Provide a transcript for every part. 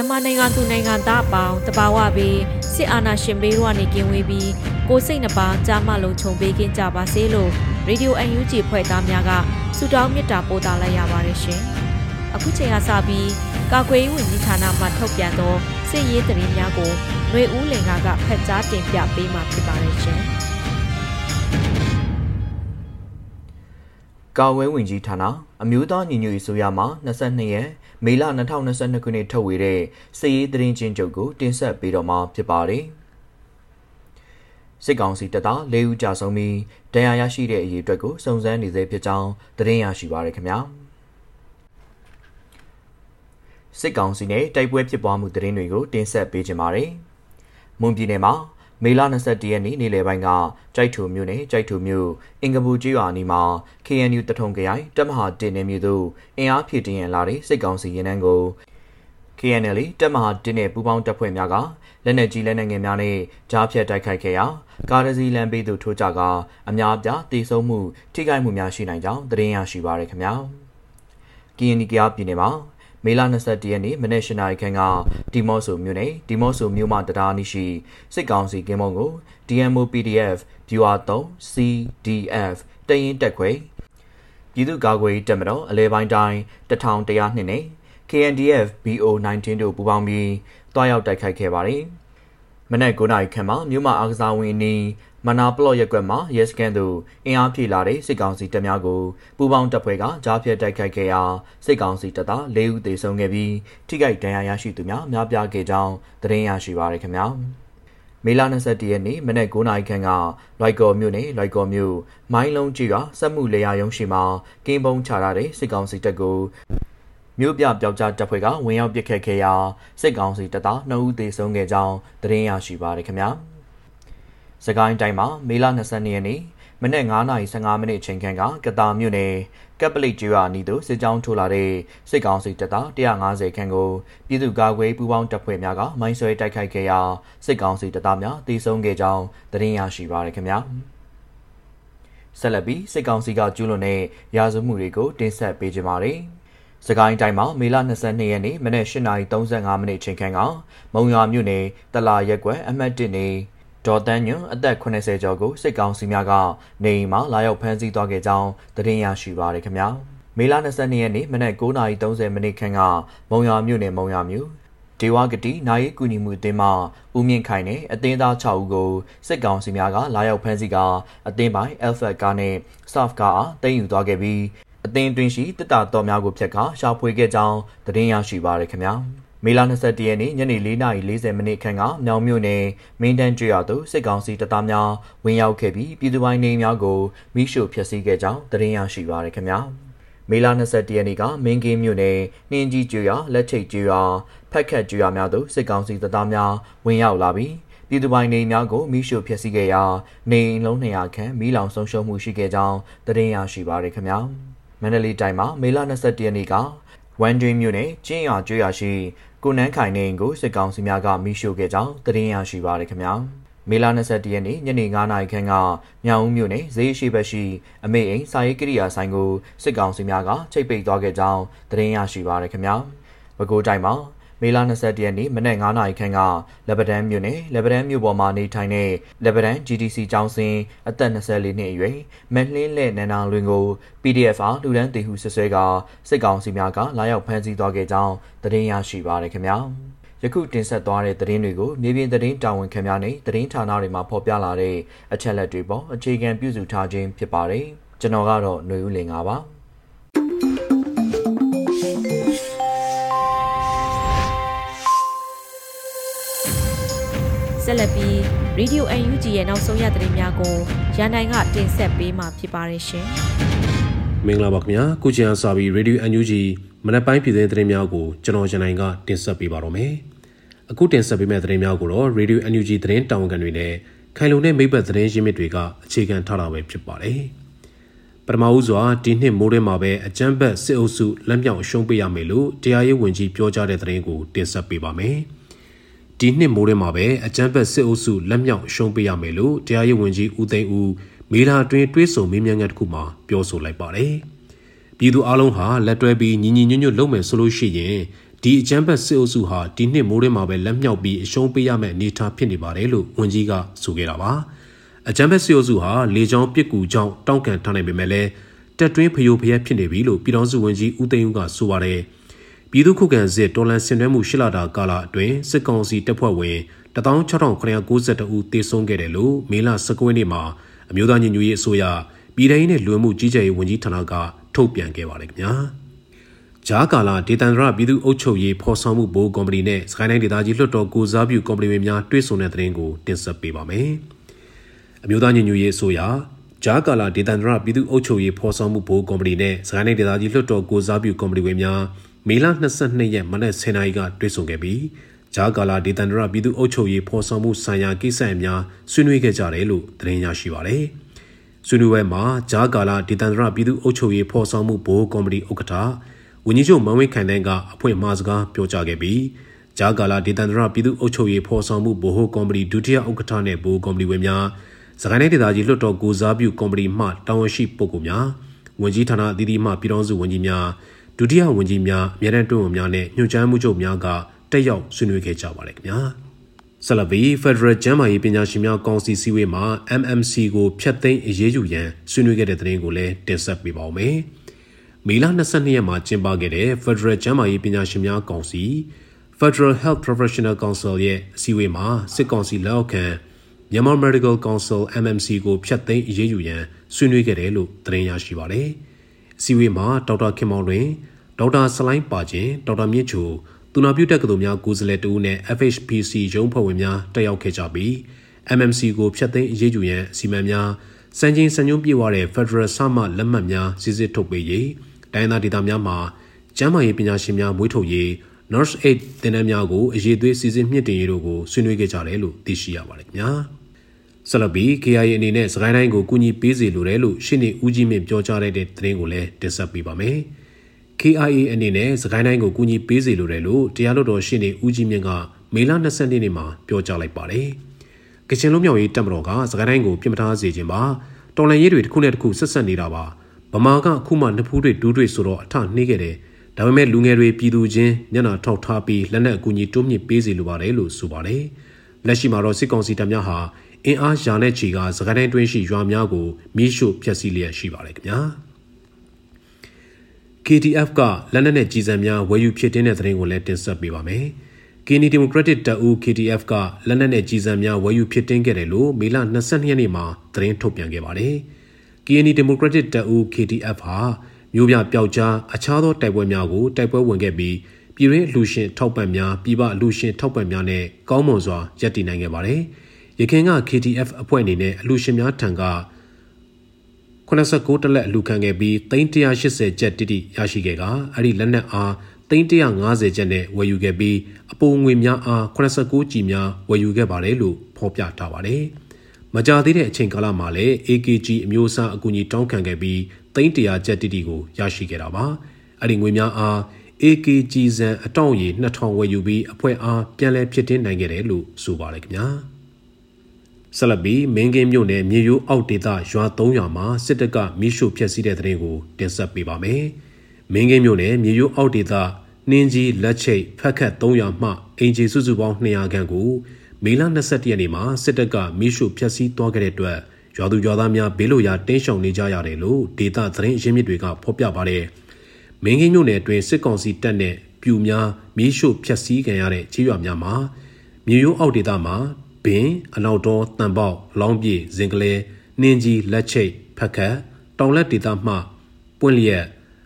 မြန်မာနိုင်ငံသူနိုင်ငံသားအပေါင်းတဘာဝပြီးစစ်အာဏာရှင်ဘေးတို့ကနေကင်းဝေးပြီးကိုစိတ်နှပါကြားမလုံးခြုံပေးခြင်းကြပါစေလို့ရေဒီယိုအန်ယူဂျီဖွဲ့သားများကဆုတောင်းမေတ္တာပို့သလိုက်ရပါတယ်ရှင်။အခုချိန်ကစပြီးကာကွယ်ရေးဝန်ကြီးဌာနမှထုတ်ပြန်သောစစ်ရေးသတင်းများကိုຫນွေဦးလင်ကဖတ်ကြားတင်ပြပေးမှာဖြစ်ပါတယ်ရှင်။ကာဝဲဝင်ကြီးဌာနအမျိုးသားညီညွတ်ရေးဆိုရမှာ22ရက် မေလ2022ခုနှစ်ထုတ်ဝေတဲ့စစ်ရေးသတင်းချင်းချုပ်ကိုတင်ဆက်ပေးတော့မှာဖြစ်ပါတယ်စစ်ကောင်စီတပ်သား၄ဦးကြာဆုံးပြီးတရားရရှိတဲ့အရေးအတွက်ကိုစုံစမ်းနေသေးဖြစ်ကြောင်းသတင်းရရှိပါရခင်ဗျာစစ်ကောင်စီနဲ့တိုက်ပွဲဖြစ်ပွားမှုသတင်းတွေကိုတင်ဆက်ပေးကြပါမယ်မွန်ပြည်နယ်မှာ မေလ21ရက်နေ့နေ့လယ်ပိုင်းကကြိုက်ထူမြို့နယ်ကြိုက်ထူမြို့အင်္ဂပူကျွော်အနီးမှာ KNU တထုံခရိုင်တပ်မဟာတင်နေမြို့သို့အင်အားဖြည့်တင်ရလာတဲ့စစ်ကောင်စီရင်နှန်းကို KNL တပ်မဟာတင်တဲ့ပူးပေါင်းတပ်ဖွဲ့များကလက်နက်ကြီးလက်နက်ငယ်များနဲ့ကြားဖြတ်တိုက်ခိုက်ခဲ့ရာကားစီလမ်းပေးသူထိုးကြကအများပြတေဆုံးမှုထိခိုက်မှုများရှိနိုင်ကြောင်းသတင်းရရှိပါရခင်ဗျာ။ KNL ကပြည်နယ်မှာ မေလ21ရက်နေ့မနေ့၈နာရီခန့်ကဒီမော့ဆိုမြို့နယ်ဒီမော့ဆိုမြို့မှတရားနီးရှိစစ်ကောင်စီကင်းမုံကို DMO PDF Viewer 3 CDF တရင်တက်ခွေပြည်သူ့ကာကွယ်တပ်မတော်အလဲပိုင်းတိုင်း1102နဲ့ KNDF BO19 တို့ပူးပေါင်းပြီးတွားရောက်တိုက်ခိုက်ခဲ့ပါတယ်။မနက်9:00နာရီခန့်မှာမြို့မအားကစားဝင်းနီး မနာပလော့ရက်ကွက်မှာရဲစခန်းသို့အင်အားဖြည့်လာတဲ့စစ်ကောင်စီတပ်များကိုပူးပေါင်းတပ်ဖွဲ့ကကြားဖြတ်တိုက်ခိုက်ခဲ့ရာစစ်ကောင်စီတပ်သား၄ဦးသေဆုံးခဲ့ပြီးထိခိုက်ဒဏ်ရာရရှိသူများများပြားခဲ့ကြောင်းသတင်းရရှိပါရခင်ဗျာမေလ21ရက်နေ့မနက်9:00နာရီခန့်ကလိုက်ကော်မြို့နယ်လိုက်ကော်မြို့မိုင်းလုံးကြီးကစက်မှုလေယာရုံးရှိမှာကင်းပုံချထားတဲ့စစ်ကောင်စီတပ်ကိုမြို့ပြပျောက်ကြားတပ်ဖွဲ့ကဝင်ရောက်ပစ်ခတ်ခဲ့ရာစစ်ကောင်စီတပ်သား2ဦးသေဆုံးခဲ့ကြောင်းသတင်းရရှိပါရခင်ဗျာ။။ စကိုင်းတိုင်းမှာမေလ22ရက်နေ့မနက်9:15မိနစ်အချိန်ခန့်ကကတာမြို့နယ်ကပ်ပလိတ်ကျွာနီတို့စစ်ကြောင်းထိုးလာတဲ့စစ်ကောင်စီတပ်သား150ခန့်ကိုပြည်သူ့ကာကွယ်ပူးပေါင်းတပ်ဖွဲ့များကမိုင်းဆွဲတိုက်ခိုက်ခဲ့ရာစစ်ကောင်စီတပ်သားများတေဆုံးခဲ့ကြောင်းသတင်းရရှိပါရခင်ဗျာ။ဆက်လက်ပြီးစစ်ကောင်စီကကျူးလွန်တဲ့ရာဇဝမှုတွေကိုတင်ဆက်ပေးကြပါမယ်။စကိုင်းတိုင်းမှာမေလ22ရက်နေ့မနက်8:35မိနစ်အချိန်ခန့်ကမုံရွာမြို့နယ်တလာရက်ကွယ်အမှတ်1နေ ဒေါ်တန်းညွန့်အသက်80ကျော်ကိုစစ်ကောင်စီများကနေအိမ်မှာလာရောက်ဖမ်းဆီးသွားခဲ့ကြောင်းသတင်းရရှိပါရခင်ဗျာမေလ22ရက်နေ့မနက်9:30မိနစ်ခန့်ကမုံရွာမြို့နယ်မုံရွာမြို့ဒေဝဂတိနိုင်ကူညီမှုအသင်းမှဦးမြင့်ခိုင်နဲ့အသင်းသား6ဦးကိုစစ်ကောင်စီများကလာရောက်ဖမ်းဆီးကအသင်းပိုင်း Alpha ကားနဲ့ Soft ကားအားတင်ယူသွားခဲ့ပြီးအသင်းတွင်ရှိတစ်တာတော်များကိုဖျက်ကရှာဖွေခဲ့ကြောင်းသတင်းရရှိပါရခင်ဗျာ မေလ21ရက်နေ့ညနေ4:40မိနစ်ခန့်ကမြောင်မြို့နယ်မင်းတန်းကျွော်သို့စစ်ကောင်စီတပ်သားများဝင်ရောက်ခဲ့ပြီးပြည်သူပိုင်းနေများကိုမိရှို့ဖျက်ဆီးခဲ့ကြောင်းသတင်းရရှိပါရခင်ဗျာမေလ21ရက်နေ့ကမင်းကင်းမြို့နယ်နှင်းကြီးကျွော်လက်ထိတ်ကျွော်ဖက်ခတ်ကျွော်များသို့စစ်ကောင်စီတပ်သားများဝင်ရောက်လာပြီးပြည်သူပိုင်းနေများကိုမိရှို့ဖျက်ဆီးခဲ့ရာနေအိမ်လုံး200ခန့်မိလောင်ဆုံးရှုံးမှုရှိခဲ့ကြောင်းသတင်းရရှိပါရခင်ဗျာမန္တလေးတိုင်းမှာမေလ21ရက်နေ့ကဝန်ဒွေမြို့နယ်ကျင်းရွာကျွော်ရှိ ကိုနန်းခိုင်နေကိုစစ်ကောင်စီများကမိရှို့ခဲ့ကြောင်းသတင်းရရှိပါရခင်ဗျာမေလ21ရက်နေ့ညနေ9:00နာရီခန့်ကမြောင်ဦးမြို့နယ်ဈေးရှိဘက်ရှိအမေအိမ်စာရေးကိရိယာဆိုင်ကိုစစ်ကောင်စီများကချိတ်ပိတ်သွားခဲ့ကြောင်းသတင်းရရှိပါရခင်ဗျာပဲခူးတိုင်းမှာ မေလ22ရက်နေ့မနက်9:00နာရီခန့်ကလက်ပတန်းမြို့နယ်လက်ပတန်းမြို့ပေါ်မှာနေထိုင်တဲ့လက်ပတန်း GDC ကျောင်းစင်အသက်24နှစ်အရွယ်မလှင်းလက်နန္ဒာလွင်ကို PDF အားလူဒန်းတေဟုဆွဆွဲကစစ်ကောင်စီများကလာရောက်ဖမ်းဆီးသွားခဲ့ကြောင်းသတင်းရရှိပါရခင်ဗျာယခုတင်ဆက်သွားတဲ့သတင်းတွေကိုမြေပြင်သတင်းတာဝန်ခံများနဲ့သတင်းဌာနတွေမှာဖော်ပြလာတဲ့အချက်လက်တွေပေါ်အခြေခံပြုစုထားခြင်းဖြစ်ပါတယ်ကျွန်တော်ကတော့ຫນွေဦးလင်ပါပါ ဆက်လက်ပြီး Radio UNG ရဲ့နောက်ဆုံးရသတင်းများကိုရန်နိုင်ကတင်ဆက်ပေးမှာဖြစ်ပါတယ်ရှင်။မင်္ဂလာပါခင်ဗျာ။ခုချိန်အစပြီး Radio UNG မနက်ပိုင်းပြည်သတင်းသတင်းများကိုကျွန်တော်ရန်နိုင်ကတင်ဆက်ပေးပါတော့မယ်။အခုတင်ဆက်ပေးမယ့်သတင်းများကိုတော့ Radio UNG သတင်းတာဝန်ခံတွေနဲ့ခိုင်လုံတဲ့မိဘသတင်းရင်းမြစ်တွေကအခြေခံထားတာပဲဖြစ်ပါတယ်။ပထမဦးစွာဒီနှစ်မိုးထဲမှာပဲအကြမ်းဖက်စစ်အုပ်စုလက်မြောက်အရှုံးပေးရမယ်လို့တရားရေးဝန်ကြီးပြောကြားတဲ့သတင်းကိုတင်ဆက်ပေးပါမယ်။ ဒီနှစ်မိုးထဲမှာပဲအကြမ်းဖက်စစ်အုပ်စုလက်မြောက်ရှုံးပေးရမယ်လို့တရားရေးဝန်ကြီးဦးသိန်းဦးမေလာအတွင်းတွေးဆုံမေးမြန်းချက်တစ်ခုမှာပြောဆိုလိုက်ပါတယ်။ပြည်သူအလုံးဟာလက်တွဲပြီးညီညီညွတ်ညွတ်လုပ်မယ်ဆိုလို့ရှိရင်ဒီအကြမ်းဖက်စစ်အုပ်စုဟာဒီနှစ်မိုးထဲမှာပဲလက်မြောက်ပြီးအရှုံးပေးရမယ့်အနေအထားဖြစ်နေပါတယ်လို့ဝန်ကြီးကဆိုခဲ့တာပါ။အကြမ်းဖက်စစ်အုပ်စုဟာလေကြောင်းပစ်ကူကြောင့်တောင်းကန်ထားနိုင်ပေမဲ့လည်းတက်တွင်းဖျို့ဖျက်ဖြစ်နေပြီလို့ပြည်ထောင်စုဝန်ကြီးဦးသိန်းဦးကဆိုပါတယ်။ ပြည်သူ့ခုခံစစ်တော်လန်ဆင်နွှဲမှုရှစ်လတာကာလအတွင်းစစ်ကောင်စီတပ်ဖွဲ့ဝင်16992ဦးသေဆုံးခဲ့တယ်လို့မေလ19ရက်နေ့မှာအမျိုးသားညီညွတ်ရေးအစိုးရပြည်ထောင်စုနဲ့လူဝင်မှုကြီးကြပ်ရေးဝန်ကြီးဌာနကထုတ်ပြန်ခဲ့ပါတယ်ခင်ဗျာဂျားကာလာဒေတန်ဒရပြည်သူ့အုပ်ချုပ်ရေးဖော်ဆောင်မှုဘိုးကော်မတီနဲ့စကိုင်းတိုင်းဒေသကြီးလွှတ်တော်ကိုစားပြုကော်မတီဝင်များတွဲဆုံတဲ့တဲ့ရင်ကိုတင်ဆက်ပေးပါမယ်အမျိုးသားညီညွတ်ရေးအစိုးရဂျားကာလာဒေတန်ဒရပြည်သူ့အုပ်ချုပ်ရေးဖော်ဆောင်မှုဘိုးကော်မတီနဲ့စကိုင်းတိုင်းဒေသကြီးလွှတ်တော်ကိုစားပြုကော်မတီဝင်များ မေလ22ရက်မနက်10:00နာရီကတွေ့ဆုံခဲ့ပြီးဂျာကာလာဒေသန္တရပြည်သူ့အုပ်ချုပ်ရေးဖော်ဆောင်မှုဆိုင်ရာကိစ္စအများဆွေးနွေးခဲ့ကြတယ်လို့သတင်းရရှိပါရယ်။ဆွေးနွေးပွဲမှာဂျာကာလာဒေသန္တရပြည်သူ့အုပ်ချုပ်ရေးဖော်ဆောင်မှုဘိုးကော်မတီဥက္ကဋ္ဌဝန်ကြီးချုပ်မန်ဝင်းခိုင်တန်းကအဖွင့်မှာစကားပြောကြားခဲ့ပြီးဂျာကာလာဒေသန္တရပြည်သူ့အုပ်ချုပ်ရေးဖော်ဆောင်မှုဘိုးကော်မတီဒုတိယဥက္ကဋ္ဌနဲ့ဘိုးကော်မတီဝင်များစကိုင်းတိုင်းဒေသကြီးလွှတ်တော်ကိုစားပြုကော်မတီမှတာဝန်ရှိပုဂ္ဂိုလ်များဝန်ကြီးဌာနအသီးသီးမှပြည်ထောင်စုဝန်ကြီးများ ဒုတိယဝန်ကြီးများအမြဲတမ်းတွင်းဝင်များနဲ့ညွှန်ကြားမှုချုပ်များကတက်ရောက်ဆွေးနွေးခဲ့ကြပါတယ်ခင်ဗျာဆလဗီ Federal ကျန်းမာရေးပညာရှင်များကောင်စီစည်းဝေးမှာ MMC ကိုဖျက်သိမ်းအရေးယူရန်ဆွေးနွေးခဲ့တဲ့သတင်းကိုလည်းတင်ဆက်ပေးပါောင်းမယ်မေလ22ရက်မှာကျင်းပခဲ့တဲ့ Federal ကျန်းမာရေးပညာရှင်များကောင်စီ Federal Health Professional Council ရဲ့အစည်းအဝေးမှာစစ်ကောင်စီလက်အောက်ခံမြန်မာ Medical Council MMC ကိုဖျက်သိမ်းအရေးယူရန်ဆွေးနွေးခဲ့တယ်လို့သတင်းရရှိပါတယ်။အစည်းအဝေးမှာဒေါက်တာခင်မောင်တွင် ဒေါက်တာစလိုင်းပါခြင်းဒေါက်တာမြင့်ချိုသူနာပြုတက္ကသိုလ်များကိုယ်စားလှယ်တူနဲ့ FHPC ရုံးဖွဲ့ဝင်များတက်ရောက်ခဲ့ကြပြီး MMC ကိုဖျက်သိမ်းအရေးယူရန်စီမံများစံချိန်စံညွှန်းပြည့်ဝတဲ့ Federal ဆမှလက်မှတ်များစစ်စစ်ထုတ်ပေးရေးတိုင်းသားဒေသများမှာကျန်းမာရေးပညာရှင်များမွေးထုတ်ရေး Nurse Aid တင်နန်းများကိုအရေးသွေးစီစဉ်မြင့်တင်ရေးတို့ကိုဆွေးနွေးခဲ့ကြတယ်လို့သိရှိရပါတယ်ခင်ဗျာဆလဘီ KIA အနေနဲ့စကိုင်းတိုင်းကိုကူညီပေးစီလိုတယ်လို့ရှင်းနေဦးကြီးမြင့်ပြောကြားတဲ့သတင်းကိုလည်းတင်ဆက်ပေးပါမယ်။ KIA အနေနဲ့စကိုင်းတိုင်းကိုကူညီပေးစေလိုတယ်လို့တရားလွှတ်တော်ရှင်းနေဦးကြီးမြင့်ကမေလ20ရက်နေ့မှာပြောကြားလိုက်ပါတယ်။ကချင်လူမျိုးရေးတပ်မတော်ကစကိုင်းတိုင်းကိုပြင်ပထားစေခြင်းပါတော်လန်ရေးတွေတစ်ခုနဲ့တစ်ခုဆက်ဆက်နေတာပါဗမာကအခုမှနှစ်ဖူးတွေဒူးတွေဆိုတော့အထနှေးခဲ့တယ်ဒါပေမဲ့လူငယ်တွေပြည်သူချင်းညနာထောက်ထားပြီးလက်နက်အကူအညီတိုးမြင့်ပေးစီလိုပါတယ်လို့ဆိုပါတယ်လက်ရှိမှာတော့စစ်ကောင်စီတပ်များဟာအင်အားရာနဲ့ချီကစကိုင်းတိုင်းတွင်းရှိရွာများကိုမိရှို့ဖျက်ဆီးလျက်ရှိပါတယ်ခင်ဗျာ KTF ကလက်နက်နဲ့ကြီးစံများဝယ်ယူဖြစ်တဲ့သတင်းကိုလည်းတင်ဆက်ပေးပါမယ်။ Kini Democratic တပ်ဦး KTF ကလက်နက်နဲ့ကြီးစံများဝယ်ယူဖြစ်တင်ခဲ့တယ်လို့မေလ22ရက်နေ့မှာသတင်းထုတ်ပြန်ခဲ့ပါတယ်။ Kini Democratic တပ်ဦး KTF ဟာမျိုးပြပျောက်ကြားအခြားသောတိုက်ပွဲများကိုတိုက်ပွဲဝင်ခဲ့ပြီးပြည်ရင်းအလူရှင်ထောက်ပံ့များပြည်ပအလူရှင်ထောက်ပံ့များနဲ့ကောင်းမွန်စွာရပ်တည်နိုင်ခဲ့ပါတယ်။ရခိုင်က KTF အဖွဲ့အနေနဲ့အလူရှင်များထံက 89တလက်အလူခံခဲ့ပြီး380ကျပ်တိတိရရှိခဲ့ကအဲ့ဒီလက်နက်အား350ကျပ်နဲ့ဝယ်ယူခဲ့ပြီးအပိုငွေများအား89ကြည်များဝယ်ယူခဲ့ပါတယ်လို့ဖော်ပြထားပါတယ်။မကြာသေးတဲ့အချိန်ကာလမှာလည်း AKG အမျိုးအစားအကူအညီတောင်းခံခဲ့ပြီး300ကျပ်တိတိကိုရရှိခဲ့တာပါ။အဲ့ဒီငွေများအား AKG ဇန်အတောင့်ရည်2000ဝယ်ယူပြီးအဖွဲ့အားပြန်လည်ဖြစ်တင်နိုင်ခဲ့တယ်လို့ဆိုပါတယ်ခင်ဗျာ။ ဆက်လက်ပြီးမင်းကင်းမြို့နယ်မြေရိုးအောက်ဒေသရွာ3ရွာမှာစစ်တပ်ကမိရှို့ဖျက်ဆီးတဲ့တဲ့ရင်ကိုတင်ဆက်ပေးပါမယ်။မင်းကင်းမြို့နယ်မြေရိုးအောက်ဒေသနှင်းကြီးလက်ချိတ်ဖက်ခတ်300မှအင်ဂျီစုစုပေါင်း200ခန့်ကိုမေလ22ရက်နေ့မှာစစ်တပ်ကမိရှုဖျက်ဆီးသွားခဲ့တဲ့အတွက်ရွာသူရွာသားများဘေးလိုရာတင်းရှောင်နေကြရတယ်လို့ဒေတာသတင်းရင်းမြစ်တွေကဖော်ပြပါတယ်။မင်းကင်းမြို့နယ်အတွင်းစစ်ကောင်စီတပ်နဲ့ပြူများမိရှုဖျက်ဆီးခံရတဲ့ခြေရွာများမှာမြေရိုးအောက်ဒေတာမှာ ဘင်းအနောက်တော်တန်ပေါက်လောင်းပြေဇင်ကလေးနှင်းကြီးလက်ချိတ်ဖက်ခတ်တောင်လက်ဒေတာမှပွင့်လျက်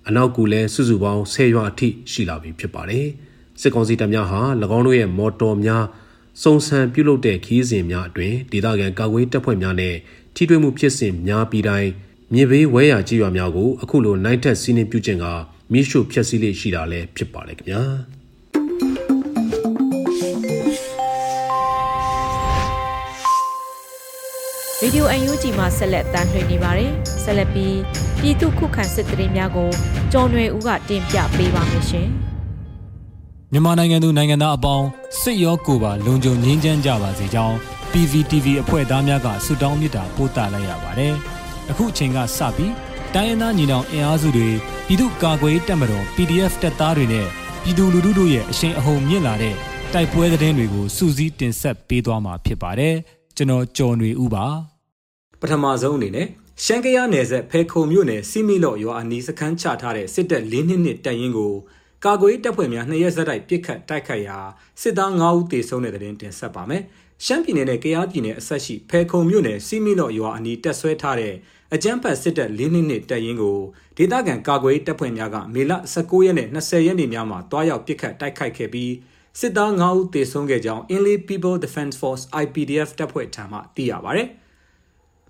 အနောက်ကူလဲစုစုပေါင်း10ရွာအထိရှိလာပြီဖြစ်ပါတယ်။စစ်ကောင်စီတပ်များဟာ၎င်းတို့ရဲ့မော်တော်များစုံစံပြုလုပ်တဲ့ခီးစဉ်များအတွင်ဒေသခံကာကွယ်တပ်ဖွဲ့များနဲ့ထိတွေ့မှုဖြစ်စဉ်များပြီးတိုင်းမြေဘေးဝဲရာကြီးရွာများကိုအခုလိုနိုင်ထက်စီးနှင်းပြုခြင်းကမိရှုဖျက်ဆီးလေးရှိတာလည်းဖြစ်ပါတယ်ခင်ဗျာ။ ရေဒီယိုအန်ယူဂျီမှာဆက်လက်တမ်းလှည့်နေပါတယ်။ဆက်လက်ပြီးပြည်သူခုခံစစ်တရင်များကိုကျော်နွယ်ဦးကတင်ပြပေးပါမယ်ရှင်။မြန်မာနိုင်ငံသူနိုင်ငံသားအပေါင်းစစ်ရောကိုပါလုံခြုံငြိမ်းချမ်းကြပါစေကြောင်း PVTV အဖွဲ့သားများကဆုတောင်းမေတ္တာပို့သလိုက်ရပါတယ်။အခုအချိန်ကစပြီးတိုင်းရင်းသားညီနောင်အင်အားစုတွေပြည်သူ့ကာကွယ်တပ်မတော် PDF တပ်သားတွေနဲ့ပြည်သူလူထုတို့ရဲ့အရှိန်အဟုန်မြင့်လာတဲ့တိုက်ပွဲသတင်းတွေကိုစူးစီးတင်ဆက်ပေးသွားမှာဖြစ်ပါတယ်။ကျွန်တော်ကျော်နေဦးပါ။ ပထမဆုံးအနေနဲ့ရှမ်းကရနယ်ဆက်ဖဲခုံမြို့နယ်စီမီလော့ရွာအနီးစခန်းချထားတဲ့စစ်တပ်၄နှစ်နှစ်တပ်ရင်းကိုကာကွယ်တပ်ဖွဲ့များနှစ်ရက်ဆက်တိုက်ပစ်ခတ်တိုက်ခတ်ရာစစ်သား9ဦးသေဆုံးတဲ့တဲ့တင်ဆက်ပါမယ်။ရှမ်းပြည်နယ်နဲ့ကယားပြည်နယ်အဆက်ရှိဖဲခုံမြို့နယ်စီမီလော့ရွာအနီးတပ်ဆွဲထားတဲ့အကြမ်းဖက်စစ်တပ်၄နှစ်နှစ်တပ်ရင်းကိုဒေသခံကာကွယ်တပ်ဖွဲ့များကမေလ19ရက်နဲ့20ရက်နေ့များမှာတွားရောက်ပစ်ခတ်တိုက်ခိုက်ခဲ့ပြီးစစ်သား9ဦးသေဆုံးခဲ့ကြောင်း Inley People Defense Force IPDF တပ်ဖွဲ့ထံမှသိရပါဗျ။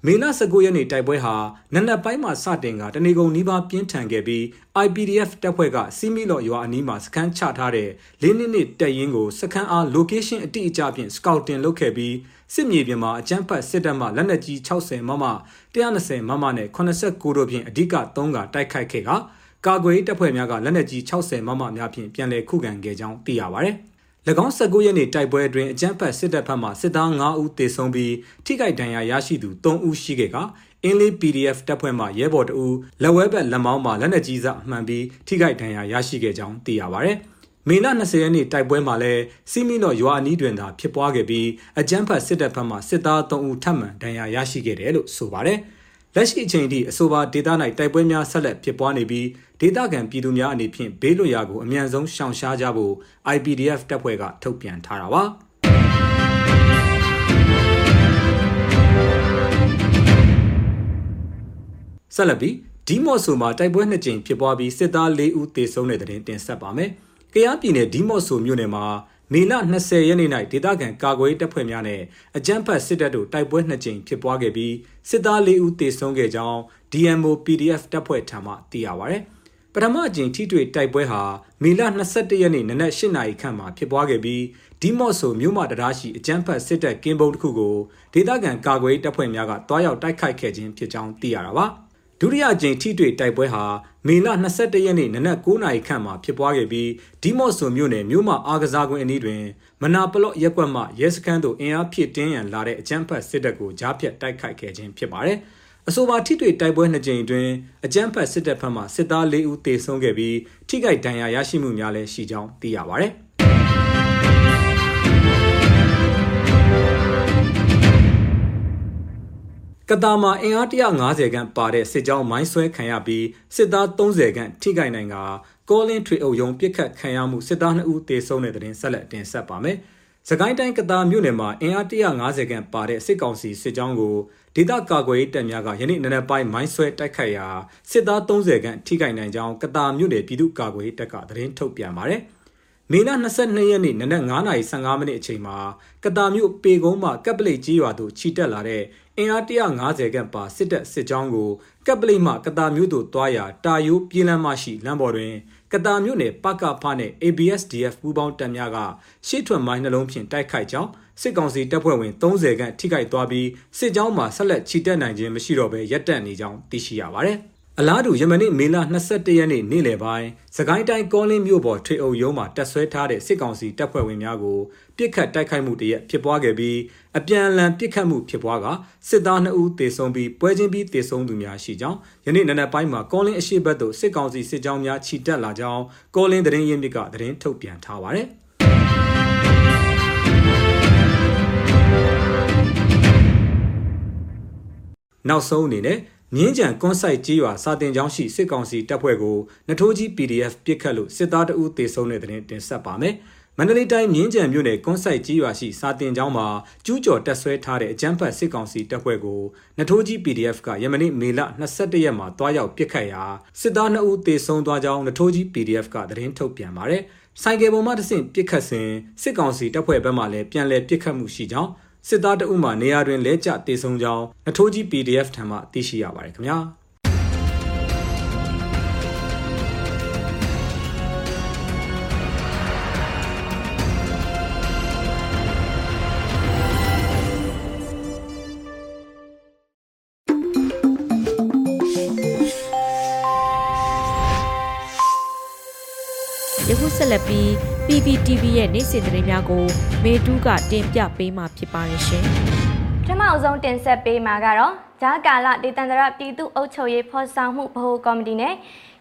မေလ19ရက်နေ့တိုက်ပွဲဟာနနက်ပိုင်းမှာစတင်ကတနေကုန်နီးပါးပြင်းထန်ခဲ့ပြီး IPDF တပ်ဖွဲ့ကစီမီလော့ရွာအနီးမှာစခန်းချထားတဲ့လေးနှစ်နှစ်တပ်ရင်းကိုစခန်းအား location အတိအကျဖြင့် scouting လုပ်ခဲ့ပြီးစစ်မြေပြင်မှာအကြမ်းဖက်စစ်တပ်မှလက်နက်ကြီး60မမ120မမနဲ့89တို့ဖြင့်အဓိက3ကတိုက်ခိုက်ခဲ့ကကာကွယ်တပ်ဖွဲ့များကလက်နက်ကြီး60မမများဖြင့်ပြန်လည်ခုခံခဲ့ကြောင်းသိရပါဗျ။၎ င်း19ရက်နေ့တိုက်ပွဲအတွင်းအကြမ်းဖက်စစ်တပ်ဘက်မှစစ်သား9ဦးသေဆုံးပြီးထိခိုက်ဒဏ်ရာရရှိသူ3ဦးရှိခဲ့ကအင်းလေး PDF တပ်ဖွဲ့မှရဲဘော်တဦးလက်ဝဲဘက်လက်မောင်းမှလက်နက်ကြီးစမှန်ပြီးထိခိုက်ဒဏ်ရာရရှိခဲ့ကြောင်းသိရပါဗျ။မေလ20ရက်နေ့တိုက်ပွဲမှာလည်းစီမီနော့ရွာအနီးတွင်သာဖြစ်ပွားခဲ့ပြီးအကြမ်းဖက်စစ်တပ်ဘက်မှစစ်သား3ဦးထပ်မံဒဏ်ရာရရှိခဲ့တယ်လို့ဆိုပါတယ်။ လက်ရှိအချိန်ထိအဆိုပါဒေသ၌တိုက်ပွဲများဆက်လက်ဖြစ်ပွားနေပြီးဒေသခံပြည်သူများအနေဖြင့်ဘေးလွတ်ရာကိုအမြန်ဆုံးရှောင်ရှားကြဖို့ IPDF တပ်ဖွဲ့ကထုတ်ပြန်ထားတာပါဆက်လက်ပြီးဒီမော့ဆိုမှာတိုက်ပွဲနှစ်ကြိမ်ဖြစ်ပွားပြီးစစ်သား၄ဦးသေဆုံးတဲ့တဲ့တင်ဆက်ပါမယ်။ကယားပြည်နယ်ဒီမော့ဆိုမြို့နယ်မှာ မေလ20ရက်နေ့၌ဒေသခံကာကွယ်တပ်ဖွဲ့များနဲ့အကြမ်းဖက်စစ်တပ်တို့တိုက်ပွဲနှစ်ကြိမ်ဖြစ်ပွားခဲ့ပြီးစစ်သား၄ဦးသေဆုံးခဲ့ကြောင်း DMO PDF တပ်ဖွဲ့ထံမှသိရပါဗျ။ပထမအကြိမ်ထိတွေ့တိုက်ပွဲဟာမေလ22ရက်နေ့နနက်8နာရီခန့်မှာဖြစ်ပွားခဲ့ပြီးဒီမော့ဆိုမြို့မတရားရှိအကြမ်းဖက်စစ်တပ်ကင်းဘုံတစ်ခုကိုဒေသခံကာကွယ်တပ်ဖွဲ့များကတွားရောက်တိုက်ခိုက်ခဲ့ခြင်းဖြစ်ကြောင်းသိရတာပါ။ ဒုတိယကြိမ်ထိတွေ့တိုက်ပွဲဟာမေလ22ရက်နေ့နနက်9:00နာရီခန့်မှာဖြစ်ပွားခဲ့ပြီးဒီမော့ဆိုမြို့နယ်မြို့မအားကစားကွင်းအနီးတွင်မနာပလော့ရက်ကွက်မှရဲစခန်းသို့အင်အားဖြည့်တင်းရန်လာတဲ့အကြမ်းဖက်စစ်တပ်ကိုကြားဖြတ်တိုက်ခိုက်ခဲ့ခြင်းဖြစ်ပါတယ်။အဆိုပါထိတွေ့တိုက်ပွဲနှစ်ကြိမ်အတွင်းအကြမ်းဖက်စစ်တပ်ဘက်မှစစ်သား၄ဦးသေဆုံးခဲ့ပြီးထိခိုက်ဒဏ်ရာရရှိမှုများလည်းရှိကြောင်းသိရပါတ တာမှာအင်အား150ခန့်ပါတဲ့စစ်ကြောင်းမိုင်းဆွဲခံရပြီးစစ်သား30ခန့်ထိခိုက်နိုင်ကကောလင်းထွေအုပ်ယုံပြစ်ခတ်ခံရမှုစစ်သား2ဦးသေဆုံးတဲ့တဲ့ဆက်လက်တင်ဆက်ပါမယ်။စကိုင်းတိုင်းကတာမြို့နယ်မှာအင်အား150ခန့်ပါတဲ့စစ်ကောင်စီစစ်ကြောင်းကိုဒေသကာကွယ်ရေးတပ်များကယနေ့နနက်ပိုင်းမိုင်းဆွဲတိုက်ခိုက်ရာစစ်သား30ခန့်ထိခိုက်နိုင်ကြောင်းကတာမြို့နယ်ပြည်သူ့ကာကွယ်ရေးတပ်ကသတင်းထုတ်ပြန်ပါတယ်။ မေလ22ရက်နေ့နနက်9:15မိနစ်အချိန်မှာကတာမြို့ပေကုန်းမှကပ်ပလိတ်ကြီးရွာသို့ခြိတက်လာတဲ့အင်အား150ခန့်ပါစစ်တပ်စစ်ကြောင်းကိုကပ်ပလိတ်မှကတာမြို့သို့တွားရာတာယိုးပြည်လမ်းမရှိလမ်းပေါ်တွင်ကတာမြို့နယ်ပကဖနဲ့ ABSDF ပူးပေါင်းတပ်များကရှေ့ထွက်မိုင်းနှလုံးဖြင့်တိုက်ခိုက်ကြောင်းစစ်ကောင်စီတပ်ဖွဲ့ဝင်30ခန့်ထိခိုက်သွားပြီးစစ်ကြောင်းမှာဆက်လက်ခြိတက်နိုင်ခြင်းမရှိတော့ဘဲရပ်တန့်နေကြောင်းသိရှိရပါတယ်။ အလားတူယမနေ့မေလ22ရက်နေ့နေ့လယ်ပိုင်းစကိုင်းတိုင်းကောလင်းမြို့ပေါ်ထွေအုပ်ရုံးမှာတက်ဆွဲထားတဲ့စစ်ကောင်စီတပ်ဖွဲ့ဝင်များကိုပြစ်ခတ်တိုက်ခိုက်မှုတရက်ဖြစ်ပွားခဲ့ပြီးအပြန်အလှန်ပြစ်ခတ်မှုဖြစ်ပွားကစစ်သား2ဦးသေဆုံးပြီးပွဲချင်းပြီးသေဆုံးသူများရှိကြောင်းယနေ့နံနက်ပိုင်းမှာကောလင်းအရှိတ်ဘက်သို့စစ်ကောင်စီစစ်ကြောင်းများခြိတက်လာကြောင်းကောလင်းသတင်းရင်းမြစ်ကသတင်းထုတ်ပြန်ထားပါတယ်နောက်ဆုံးအနေနဲ့ မြင်းကြံကွန်ဆိုင်ကြီးရွာစာတင်ကျောင်းရှိစစ်ကောင်စီတပ်ဖွဲ့ကိုနထိုးကြီး PDF ပစ်ခတ်လို့စစ်သားတအုပ်သေဆုံးတဲ့တဲ့တင်ဆက်ပါမယ်။မန္တလေးတိုင်းမြင်းကြံမြို့နယ်ကွန်ဆိုင်ကြီးရွာရှိစာတင်ကျောင်းမှာကျူးကျော်တက်ဆွဲထားတဲ့အကြမ်းဖက်စစ်ကောင်စီတပ်ဖွဲ့ကိုနထိုးကြီး PDF ကယမနေ့မေလ22ရက်မှာတွားရောက်ပစ်ခတ်ရာစစ်သား2ဦးသေဆုံးသွားကြောင်းနထိုးကြီး PDF ကသတင်းထုတ်ပြန်ပါတယ်။ဆိုင်ကယ်ပေါ်မှတဆင့်ပစ်ခတ်စဉ်စစ်ကောင်စီတပ်ဖွဲ့ဘက်မှလည်းပြန်လည်ပစ်ခတ်မှုရှိကြောင်း စစ်သားတအုပ်မှနေရာတွင်လဲကျတေဆုံးကြောင်းနထိုးကြီး PDF ထံမှသိရှိရပါတယ်ခင်ဗျာယခုဆက်လက်ပြီး PPTV ရဲ့နေ့စဉ်သတင်းများကိုမေတူးကတင်ပြပေးမှာဖြစ်ပါတယ်ရှင်။ပထမအဆုံးတင်ဆက်ပေးမှာကတော့ဂျာကာလဒေသန္တရပြည်သူ့အုပ်ချုပ်ရေးဖော်ဆောင်မှုဗဟိုကော်မတီနဲ့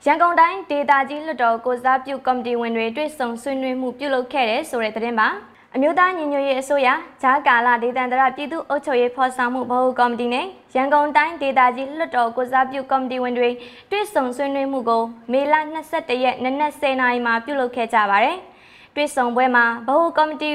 ရန်ကုန်တိုင်းဒေသကြီးလွှတ်တော်ကိုစားပြုကော်မတီဝင်တွေတွေ့ဆုံဆွေးနွေးမှုပြုလုပ်ခဲ့တဲ့ဆိုတဲ့သတင်းပါ။အမျိုးသားညီညွတ်ရေးအစိုးရဂျာကာလာဒေသန္တရပြည်သူ့အုပ်ချုပ်ရေးဖော်ဆောင်မှုဗဟိုကော်မတီနဲ့ရန်ကုန်တိုင်းဒေသကြီးလွှတ်တော်ကိုစားပြုကော်မတီဝင်တွေတွေ့ဆုံဆွေးနွေးမှုကိုမေလ22ရက်နနက်10:00နာရီမှာပြုလုပ်ခဲ့ကြပါတယ်။ တွေ့ဆုံပွဲမှာဗဟိုကော်မတီ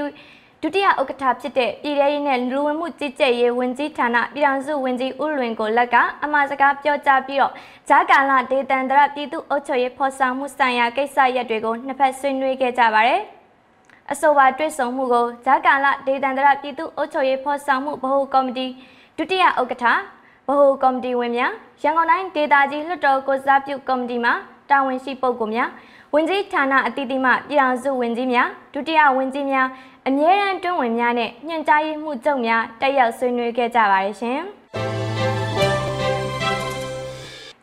ဒုတိယဥက္ကဋ္ဌဖြစ်တဲ့ပြည်ထရေးနဲ့လူဝင်မှုကြီးကြပ်ရေးဝန်ကြီးဌာနပြည်ထောင်စုဝန်ကြီးဦးလွင်ကိုလက်ကအမှားစကားပြောကြားပြီးတော့ဂျာကာလာဒေသန္တရပြည်သူ့အုပ်ချုပ်ရေးဖော်ဆောင်မှုဆိုင်ရာကိစ္စရပ်တွေကိုနှစ်ဖက်ဆွေးနွေးခဲ့ကြပါတယ်။အဆိုပါတွေ့ဆုံမှုကိုဂျာကာလဒေသန္တရပြည်သူ့အုပ်ချုပ်ရေးဖော်ဆောင်မှုဗဟိုကော်မတီဒုတိယဥက္ကဋ္ဌဗဟိုကော်မတီဝင်များရန်ကုန်တိုင်းဒေသကြီးလွှတ်တော်ကိုစားပြုကော်မတီမှတာဝန်ရှိပုဂ္ဂိုလ်များ ဝင်ကြီးဌာနအသီးသီးမှပြည်အောင်စုဝင်ကြီးများဒုတိယဝင်ကြီးများအမြဲတမ်းတွင်းဝင်များနဲ့ညွှန်ကြားရေးမှူးချုပ်များတက်ရောက်ဆွေးနွေးခဲ့ကြပါတယ်ရှင်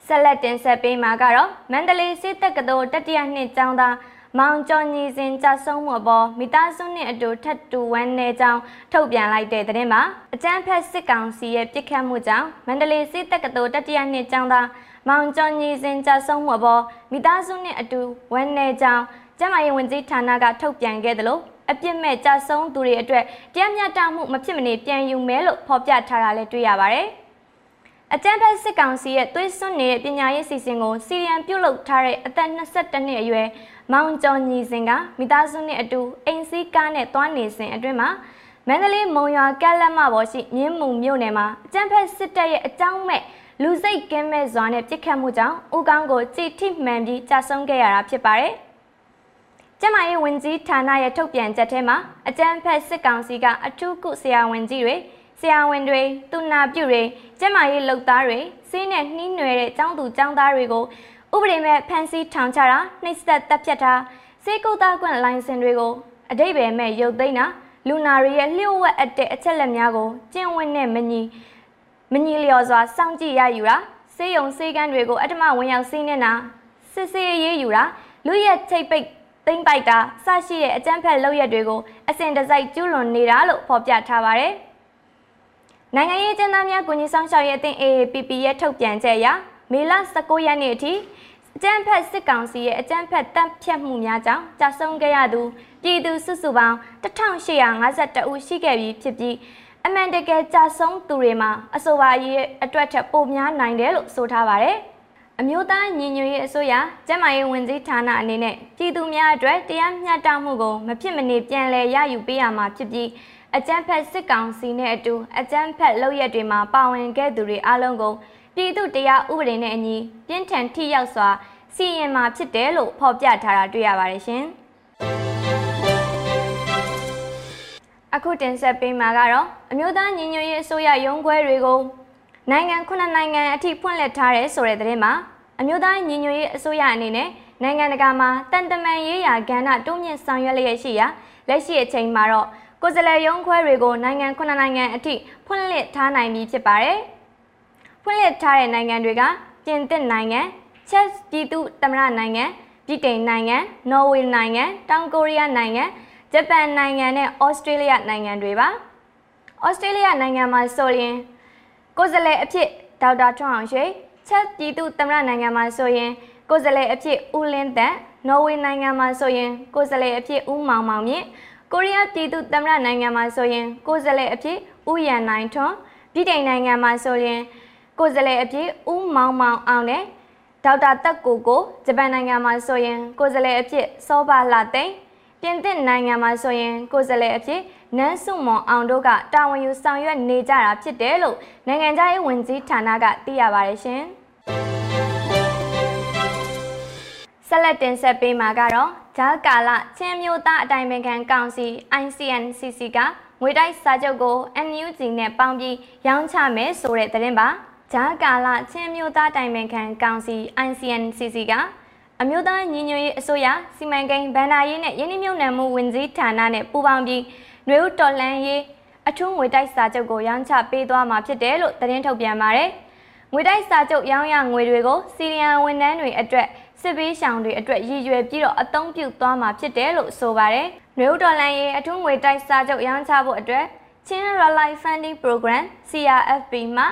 ဆက်လက်တင်ဆက်ပေးမှာကတော့မန္တလေးစစ်တပ်ကတော်တတိယနှစ်ကျောင်းသားမောင်ကျော်ညီစဉ်ကြဆုံးမှုအပေါ်မိသားစုနဲ့အတူထပ်တူဝမ်းနေကြောင်းထုတ်ပြန်လိုက်တဲ့သတင်းမှာအကြမ်းဖက်စစ်ကောင်စီရဲ့ပြစ်ခတ်မှုကြောင့်မန္တလေးစစ်တပ်ကတော်တတိယနှစ်ကျောင်းသား မောင်ကျော်ညီစဉ်ကြဆုံးမှုအပေါ်မိသားစုနဲ့အတူဝမ်းနေကြောင်းကျမရေးဝန်ကြီးဌာနကထုတ်ပြန်ခဲ့တယ်လို့အပြစ်မဲ့ကြဆုံးသူတွေအတွက်တရားမျှတမှုမဖြစ်မနေပြန်ယူမယ်လို့ဖော်ပြထားတာလည်းတွေ့ရပါတယ်။အကြမ်းဖက်စစ်ကောင်စီရဲ့သွေးစွန်းနေတဲ့ပညာရေးစီစဉ်ကိုစီရီယံပြုတ်လုထားတဲ့အသက်22နှစ်အရွယ်မောင်ကျော်ညီစင်ကမိသားစုနဲ့အတူအိမ်စီးကားနဲ့သွားနေစဉ်အတွင်းမှာမန္တလေးမုံရွာကက်လက်မပေါ်ရှိမြင်းမုံမြို့နယ်မှာအကြမ်းဖက်စစ်တပ်ရဲ့အကြောင်းမဲ့ လူစိတ်ကင်းမဲ့စွာနဲ့ပြစ်ခတ်မှုကြောင့်ဦးကောင်းကိုကြည်ထိမှန်ပြီးကြာဆုံးခဲ့ရတာဖြစ်ပါတယ်။ကျမရေးဝင်ကြီးဌာနရဲ့ထုတ်ပြန်ချက်ထဲမှာအကြမ်းဖက်စစ်ကောင်စီကအထူးကုဆရာဝန်ကြီးတွေဆရာဝန်တွေသူနာပြုတွေကျမရေးလုပ်သားတွေစီးနဲ့နှီးနွယ်တဲ့ចောင်းသူចောင်းသားတွေကိုဥပဒေမဲ့ဖမ်းဆီးထောင်ချတာနှိပ်စက်တပ်ဖြတ်တာစေကုသကွန့်လိုင်စင်တွေကိုအတိတ်ပဲမဲ့ရုပ်သိမ်းတာလူနာတွေရဲ့လျှို့ဝှက်အပ်တဲ့အချက်လက်များကိုကျင့်ဝတ်နဲ့မညီ မညီလျော်စွာစောင့်ကြည့်ရယူတာစေယုံစေကန်းတွေကိုအတ္တမဝင်ရောက်စီးနေတာစစ်စေးရေးယူတာလူရက်ချိတ်ပိတ်သိမ့်ပိုက်တာစရှိတဲ့အကြမ်းဖက်လုပ်ရက်တွေကိုအစဉ်တစိုက်ကျူးလွန်နေတာလို့ဖော်ပြထားပါတယ်။နိုင်ငံရေးကျန်းသားများကုညီဆောင်ရှောက်ရေးအသင်း AAPP ရဲ့ထုတ်ပြန်ချက်အရမေလ19ရက်နေ့အထိအကြမ်းဖက်စစ်ကောင်စီရဲ့အကြမ်းဖက်တပ်ဖြတ်မှုများကြောင့်ကြာဆုံးခဲ့ရသူပြည်သူစုစုပေါင်း1852ဦးရှိခဲ့ပြီးဖြစ်ပြီး အမှန်တကယ်ကြာဆုံးသူတွေမှာအဆိုပါရေးအတွက်ထက်ပိုများနိုင်တယ်လို့ဆိုထားပါတယ်။အမျိုးသားညီညွတ်ရေးအစိုးရကျန်းမာရေးဝန်ကြီးဌာနအနေနဲ့ပြည်သူများအတွက်တရားမျှတမှုကိုမဖြစ်မနေပြန်လည်ရယူပေးရမှာဖြစ်ပြီးအကြမ်းဖက်စစ်ကောင်စီနဲ့အတူအကြမ်းဖက်လုပ်ရက်တွေမှာပါဝင်ခဲ့သူတွေအလုံးကိုပြည်သူတရားဥပဒေနဲ့အညီပြင်းထန်ထိရောက်စွာစီရင်မှာဖြစ်တယ်လို့ဖော်ပြထားတာတွေ့ရပါတယ်ရှင်။ အခုတင်ဆက်ပေးမှာကတော့အမျိုးသားညီညွတ်ရေးအစိုးရရုံးခွဲတွေကိုနိုင်ငံခုနှစ်နိုင်ငံအထိဖွင့်လှစ်ထားတဲ့ဆိုတဲ့သတင်းမှာအမျိုးသားညီညွတ်ရေးအစိုးရအနေနဲ့နိုင်ငံတကာမှာတန်တမန်ရေးရာကဏ္ဍတိုးမြင့်ဆောင်ရွက်လျက်ရှိရာလက်ရှိအချိန်မှာတော့ကိုယ်စားလှယ်ရုံးခွဲတွေကိုနိုင်ငံခုနှစ်နိုင်ငံအထိဖွင့်လှစ်ထားနိုင်ပြီဖြစ်ပါတယ်။ဖွင့်လှစ်ထားတဲ့နိုင်ငံတွေကပြင်သစ်နိုင်ငံချက်ပြည်သူသမ္မတနိုင်ငံဗြိတိန်နိုင်ငံနော်ဝေနိုင်ငံတောင်ကိုရီးယားနိုင်ငံ ဂျပန်နိုင်ငံနဲ့ဩစတြေးလျနိုင်ငံတွေပါဩစတြေးလျနိုင်ငံမှာဆိုရင်ကိုယ်စားလှယ်အဖြစ်ဒေါက်တာထွန်းအောင်ရွှေချက်ပြည်သူသမ္မတနိုင်ငံမှာဆိုရင်ကိုယ်စားလှယ်အဖြစ်ဦးလင်းတန်နော်ဝေနိုင်ငံမှာဆိုရင်ကိုယ်စားလှယ်အဖြစ်ဦးမောင်မောင်မြင့်ကိုရီးယားပြည်သူသမ္မတနိုင်ငံမှာဆိုရင်ကိုယ်စားလှယ်အဖြစ်ဦးရန်နိုင်ထွန်းပြည်ထိုင်နိုင်ငံမှာဆိုရင်ကိုယ်စားလှယ်အဖြစ်ဦးမောင်မောင်အောင်နဲ့ဒေါက်တာတက်ကိုကိုဂျပန်နိုင်ငံမှာဆိုရင်ကိုယ်စားလှယ်အဖြစ်စောပါလာသိန်း ပြင်သစ်နိုင်ငံမှာဆိုရင်ကိုယ်စားလှယ်အဖြစ်နန်းစုမွန်အောင်တို့ကတာဝန်ယူဆောင်ရွက်နေကြတာဖြစ်တယ်လို့နိုင်ငံခြားရေးဝန်ကြီးဌာနကသိရပါတယ်ရှင်။ဆက်လက်တင်ဆက်ပေးမှာကတော့ဂျာကာလချင်းမျိုးသားအတိုင်းပင်ခံကောင်စီ ICNCC ကငွေတိုက်စာချုပ်ကို NUG နဲ့ပေါင်းပြီးရောင်းချမယ်ဆိုတဲ့သတင်းပါဂျာကာလချင်းမျိုးသားတိုင်ပင်ခံကောင်စီ ICNCC က အမျိုးသားညီညွတ်ရေးအစိုးရစီမံကိန်းဗန္ဒာရေးနဲ့ယင်းနှမြုပ်နှံမှုဝင်ကြီးဌာနနဲ့ပူးပေါင်းပြီးနွေဦးတော်လန်ရေးအထူးငွေတိုက်စာချုပ်ကိုရောင်းချပေးသွားမှာဖြစ်တယ်လို့သတင်းထုတ်ပြန်ပါတယ်။ငွေတိုက်စာချုပ်ရောင်းရငွေတွေကိုစီရီယံဝန်ထမ်းတွေအတွက်စစ်ပေးရှောင်တွေအတွက်ရည်ရွယ်ပြီးတော့အသုံးပြုသွားမှာဖြစ်တယ်လို့ဆိုပါတယ်။နွေဦးတော်လန်ရေးအထူးငွေတိုက်စာချုပ်ရောင်းချဖို့အတွက်ချင်း Rally Funding Program CRFP မှာ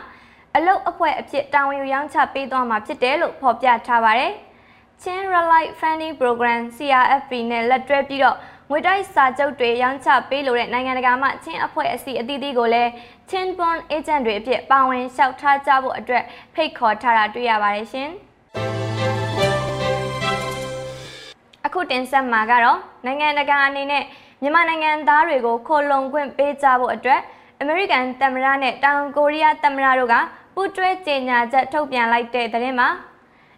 အလုတ်အဖွဲ့အဖြစ်တာဝန်ယူရောင်းချပေးသွားမှာဖြစ်တယ်လို့ဖော်ပြထားပါတယ်။ Chin Rally Funding Program CRFP နဲ့လက်တွဲပြီးတော့ငွေတိုက်စာချုပ်တွေရောင်းချပေးလိုတဲ့နိုင်ငံတကာမှချင်းအဖွဲ့အစည်းအသီးသီးကိုလည်း Chin Bond Agent တွေအဖြစ်ပါဝင်လျှောက်ထားကြဖို့အတွက်ဖိတ်ခေါ်ထားတာတွေ့ရပါတယ်ရှင်။အခုတင်ဆက်မှာကတော့နိုင်ငံတကာအနေနဲ့မြန်မာနိုင်ငံသားတွေကိုခိုလုံခွင့်ပေးကြဖို့အတွက်အမေရိကန်သမ္မတနဲ့တောင်ကိုရီးယားသမ္မတတို့ကပူးတွဲကြေညာချက်ထုတ်ပြန်လိုက်တဲ့သတင်းမှာ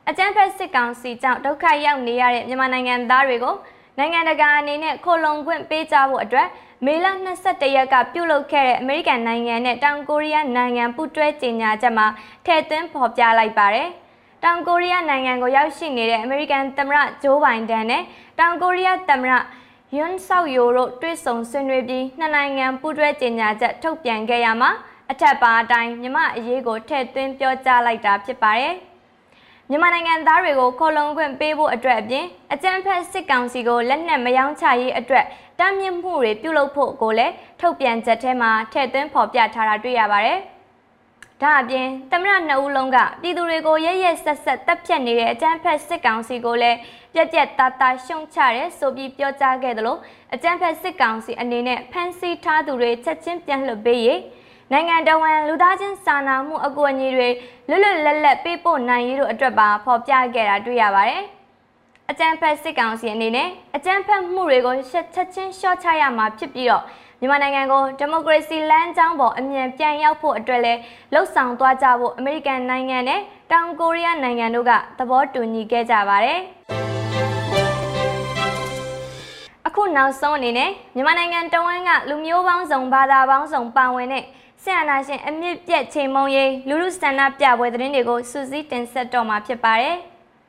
အကြမ်းဖက်စစ်ကောင်စီကြောင့်ဒုက္ခရောက်နေရတဲ့မြန်မာနိုင်ငံသားတွေကိုနိုင်ငံတကာအနေနဲ့ခိုလုံခွင့်ပေးကြဖို့အတွက်မေလ22ရက်ကပြုလုပ်ခဲ့တဲ့အမေရိကန်နိုင်ငံနဲ့တောင်ကိုရီးယားနိုင်ငံပူးတွဲကြေညာချက်မှာထည့်သွင်းဖော်ပြလိုက်ပါတယ်။တောင်ကိုရီးယားနိုင်ငံကိုရောက်ရှိနေတဲ့အမေရိကန်သမ္မတဂျိုးဘိုင်ဒန်နဲ့တောင်ကိုရီးယားသမ္မတယွန်းဆောက်ယိုတို့တွေ့ဆုံဆွေးနွေးပြီးနှစ်နိုင်ငံပူးတွဲကြေညာချက်ထုတ်ပြန်ခဲ့ရမှာအထက်ပါအတိုင်းမြမအရေးကိုထည့်သွင်းပြောကြားလိုက်တာဖြစ်ပါတယ်။ မြန်မာနိုင်ငံသားတွေကိုခေါ်လုံခွင့်ပေးဖို့အတွက်အပြင်အကြမ်းဖက်စစ်ကောင်စီကိုလက်နက်မယောင်းချရေးအတွက်တားမြစ်မှုတွေပြုလုပ်ဖို့ကိုလည်းထုတ်ပြန်ချက်ထဲမှာထည့်သွင်းဖော်ပြထားတာတွေ့ရပါတယ်။ဒါအပြင်သမရနှစ်ဦးလုံးကပြည်သူတွေကိုရရဆက်ဆက်တပ်ဖြတ်နေတဲ့အကြမ်းဖက်စစ်ကောင်စီကိုလည်းပြက်ပြက်သားသားရှုံချရဲဆိုပြီးပြောကြားခဲ့သလိုအကြမ်းဖက်စစ်ကောင်စီအနေနဲ့ဖမ်းဆီးထားသူတွေချက်ချင်းပြန်လွှတ်ပေးရေး နိုင်ငံတော်ဝန်လူသားချင်းစာနာမှုအကူအညီတွေလွတ်လွတ်လပ်လပ်ပေးပို့နိုင်ရေးတို့အတွက်ပါဖော်ပြခဲ့တာတွေ့ရပါတယ်။အကြံဖက်စစ်ကောင်စီအနေနဲ့အကြံဖက်မှုတွေကိုချက်ချင်းလျှော့ချရမှာဖြစ်ပြီးတော့မြန်မာနိုင်ငံကိုဒီမိုကရေစီလမ်းကြောင်းပေါ်အမြန်ပြန်ရောက်ဖို့အတွက်လည်းလှုံ့ဆော်သွားကြဖို့အမေရိကန်နိုင်ငံနဲ့တောင်ကိုရီးယားနိုင်ငံတို့ကသဘောတူညီခဲ့ကြပါတယ်။အခုနောက်ဆုံးအနေနဲ့မြန်မာနိုင်ငံတဝန်းကလူမျိုးပေါင်းစုံဘာသာပေါင်းစုံပါဝင်တဲ့ ဆရာနာရှင်အမြင့်ပြက်ချိန်မုံရေးလူလူစတန်နာပြပွဲသတင်းတွေကိုစူးစီးတင်ဆက်တော့မှာဖြစ်ပါတယ်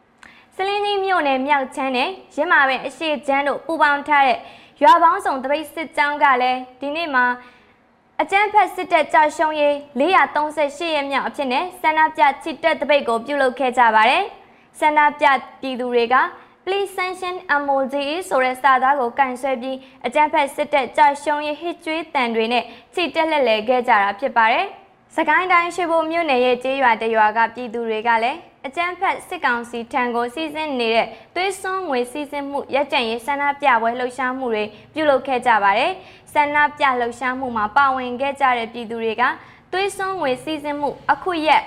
။စလင်းကြီးမြို့နယ်မြောက်ချမ်းနဲ့ရင်းမာပင်အရှိချမ်းတို့ပူပေါင်းထားတဲ့ရွာပေါင်းစုံတပိတ်စစ်ကြောင်းကလည်းဒီနေ့မှာအကျန်းဖက်စစ်တပ်ကြာရှုံးရေး438ရက်မြောက်အဖြစ်နဲ့ဆန္ဒပြချစ်တက်တပိတ်ကိုပြုလုပ်ခဲ့ကြပါတယ်။ဆန္ဒပြပြည်သူတွေက please sanction emoji ဆိုတဲ့စာသားကိုကန်ဆွဲပြီးအကြမ်းဖက်စစ်တပ်ကြာရှုံးရေးဟစ်ကြွေးတန်တွေနဲ့ချီတက်လက်လဲခဲ့ကြတာဖြစ်ပါတယ်။စကိုင်းတိုင်းရှိဖို့မြို့နယ်ရဲ့ကျေးရွာတရွာကပြည်သူတွေကလည်းအကြမ်းဖက်စစ်ကောင်စီထံကိုစီစဉ်နေတဲ့သွေးစွန်းငွေစီစဉ်မှုရက်ကြံရေးဆန္ဒပြပွဲလှုပ်ရှားမှုတွေပြုလုပ်ခဲ့ကြပါတယ်။ဆန္ဒပြလှုပ်ရှားမှုမှာပါဝင်ခဲ့ကြတဲ့ပြည်သူတွေကသွေးစွန်းငွေစီစဉ်မှုအခုရက်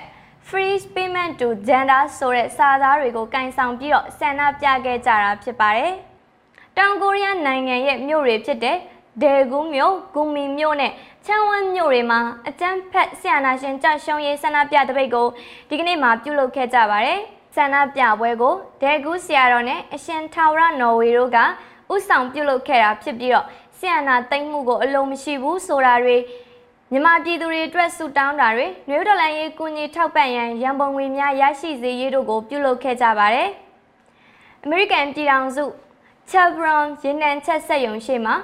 free payment to gender ဆိုတဲ့စာသားတွေကိုကင်ဆောင်ပြီးတော့ဆန္ဒပြခဲ့ကြတာဖြစ်ပါတယ်။တောင်ကိုရီးယားနိုင်ငံရဲ့မြို့တွေဖြစ်တဲ့ဒေဂူးမြို့၊ဂူမီမြို့နဲ့ချန်ဝမ်မြို့တွေမှာအကြမ်းဖက်ဆန္ဒရှင်ကြရှုံးရေးဆန္ဒပြတပိတ်ကိုဒီကနေ့မှပြုလုပ်ခဲ့ကြပါတယ်။ဆန္ဒပြပွဲကိုဒေဂူးဆရာတော်နဲ့အရှင်ထာဝရနော်ဝေတို့ကဥဆောင်ပြုလုပ်ခဲ့တာဖြစ်ပြီးတော့ဆန္ဒသိမ့်မှုကိုအလုံးမရှိဘူးဆိုတာတွေ မြန်မာပြည်သူတွေအတွက်ဆူတောင်းတာတွေနှွေးတော်လိုင်းရေးကူညီထောက်ပံ့ရန်ရန်ပုံငွေများရရှိစေရေးတို့ကိုပြုလုပ်ခဲ့ကြပါတယ်။ American ပြည်ထောင်စု Chevron ရင်းနှံချက်ဆက်ယုံရှိမှာ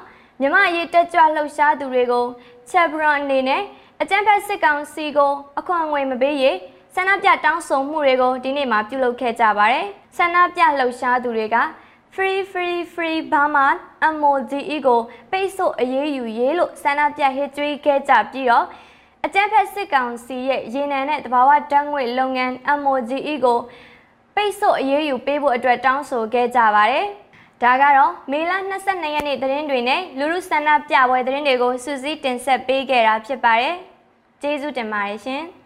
မြန်မာရေးတက်ကြွလှုပ်ရှားသူတွေကို Chevron အနေနဲ့အကြမ်းဖက်စစ်ကောင်စီကိုအခွန်ငွေမပေးရေးစဆန္ဒပြတောင်းဆိုမှုတွေကိုဒီနေ့မှာပြုလုပ်ခဲ့ကြပါတယ်ဆန္ဒပြလှုပ်ရှားသူတွေက Free Free Free Burma MODE ကိုပိတ်ဆို့အရေးယူရေးလို့ဆန္ဒပြဟစ်ကြွေးခဲ့ကြပြီးတော့အကြမ်းဖက်စစ်ကောင်စီရဲ့ရေနံနဲ့တဘာဝတန်းငွေလုပ်ငန်း MODE ကိုပိတ်ဆို့အရေးယူပေးဖို့အတွက်တောင်းဆိုခဲ့ကြပါတယ်။ဒါကတော့မေလ22ရက်နေ့သတင်းတွေနဲ့လူလူဆန္ဒပြပွဲသတင်းတွေကိုစူးစီးတင်ဆက်ပေးခဲ့တာဖြစ်ပါတယ်။ကျေးဇူးတင်ပါတယ်ရှင်။။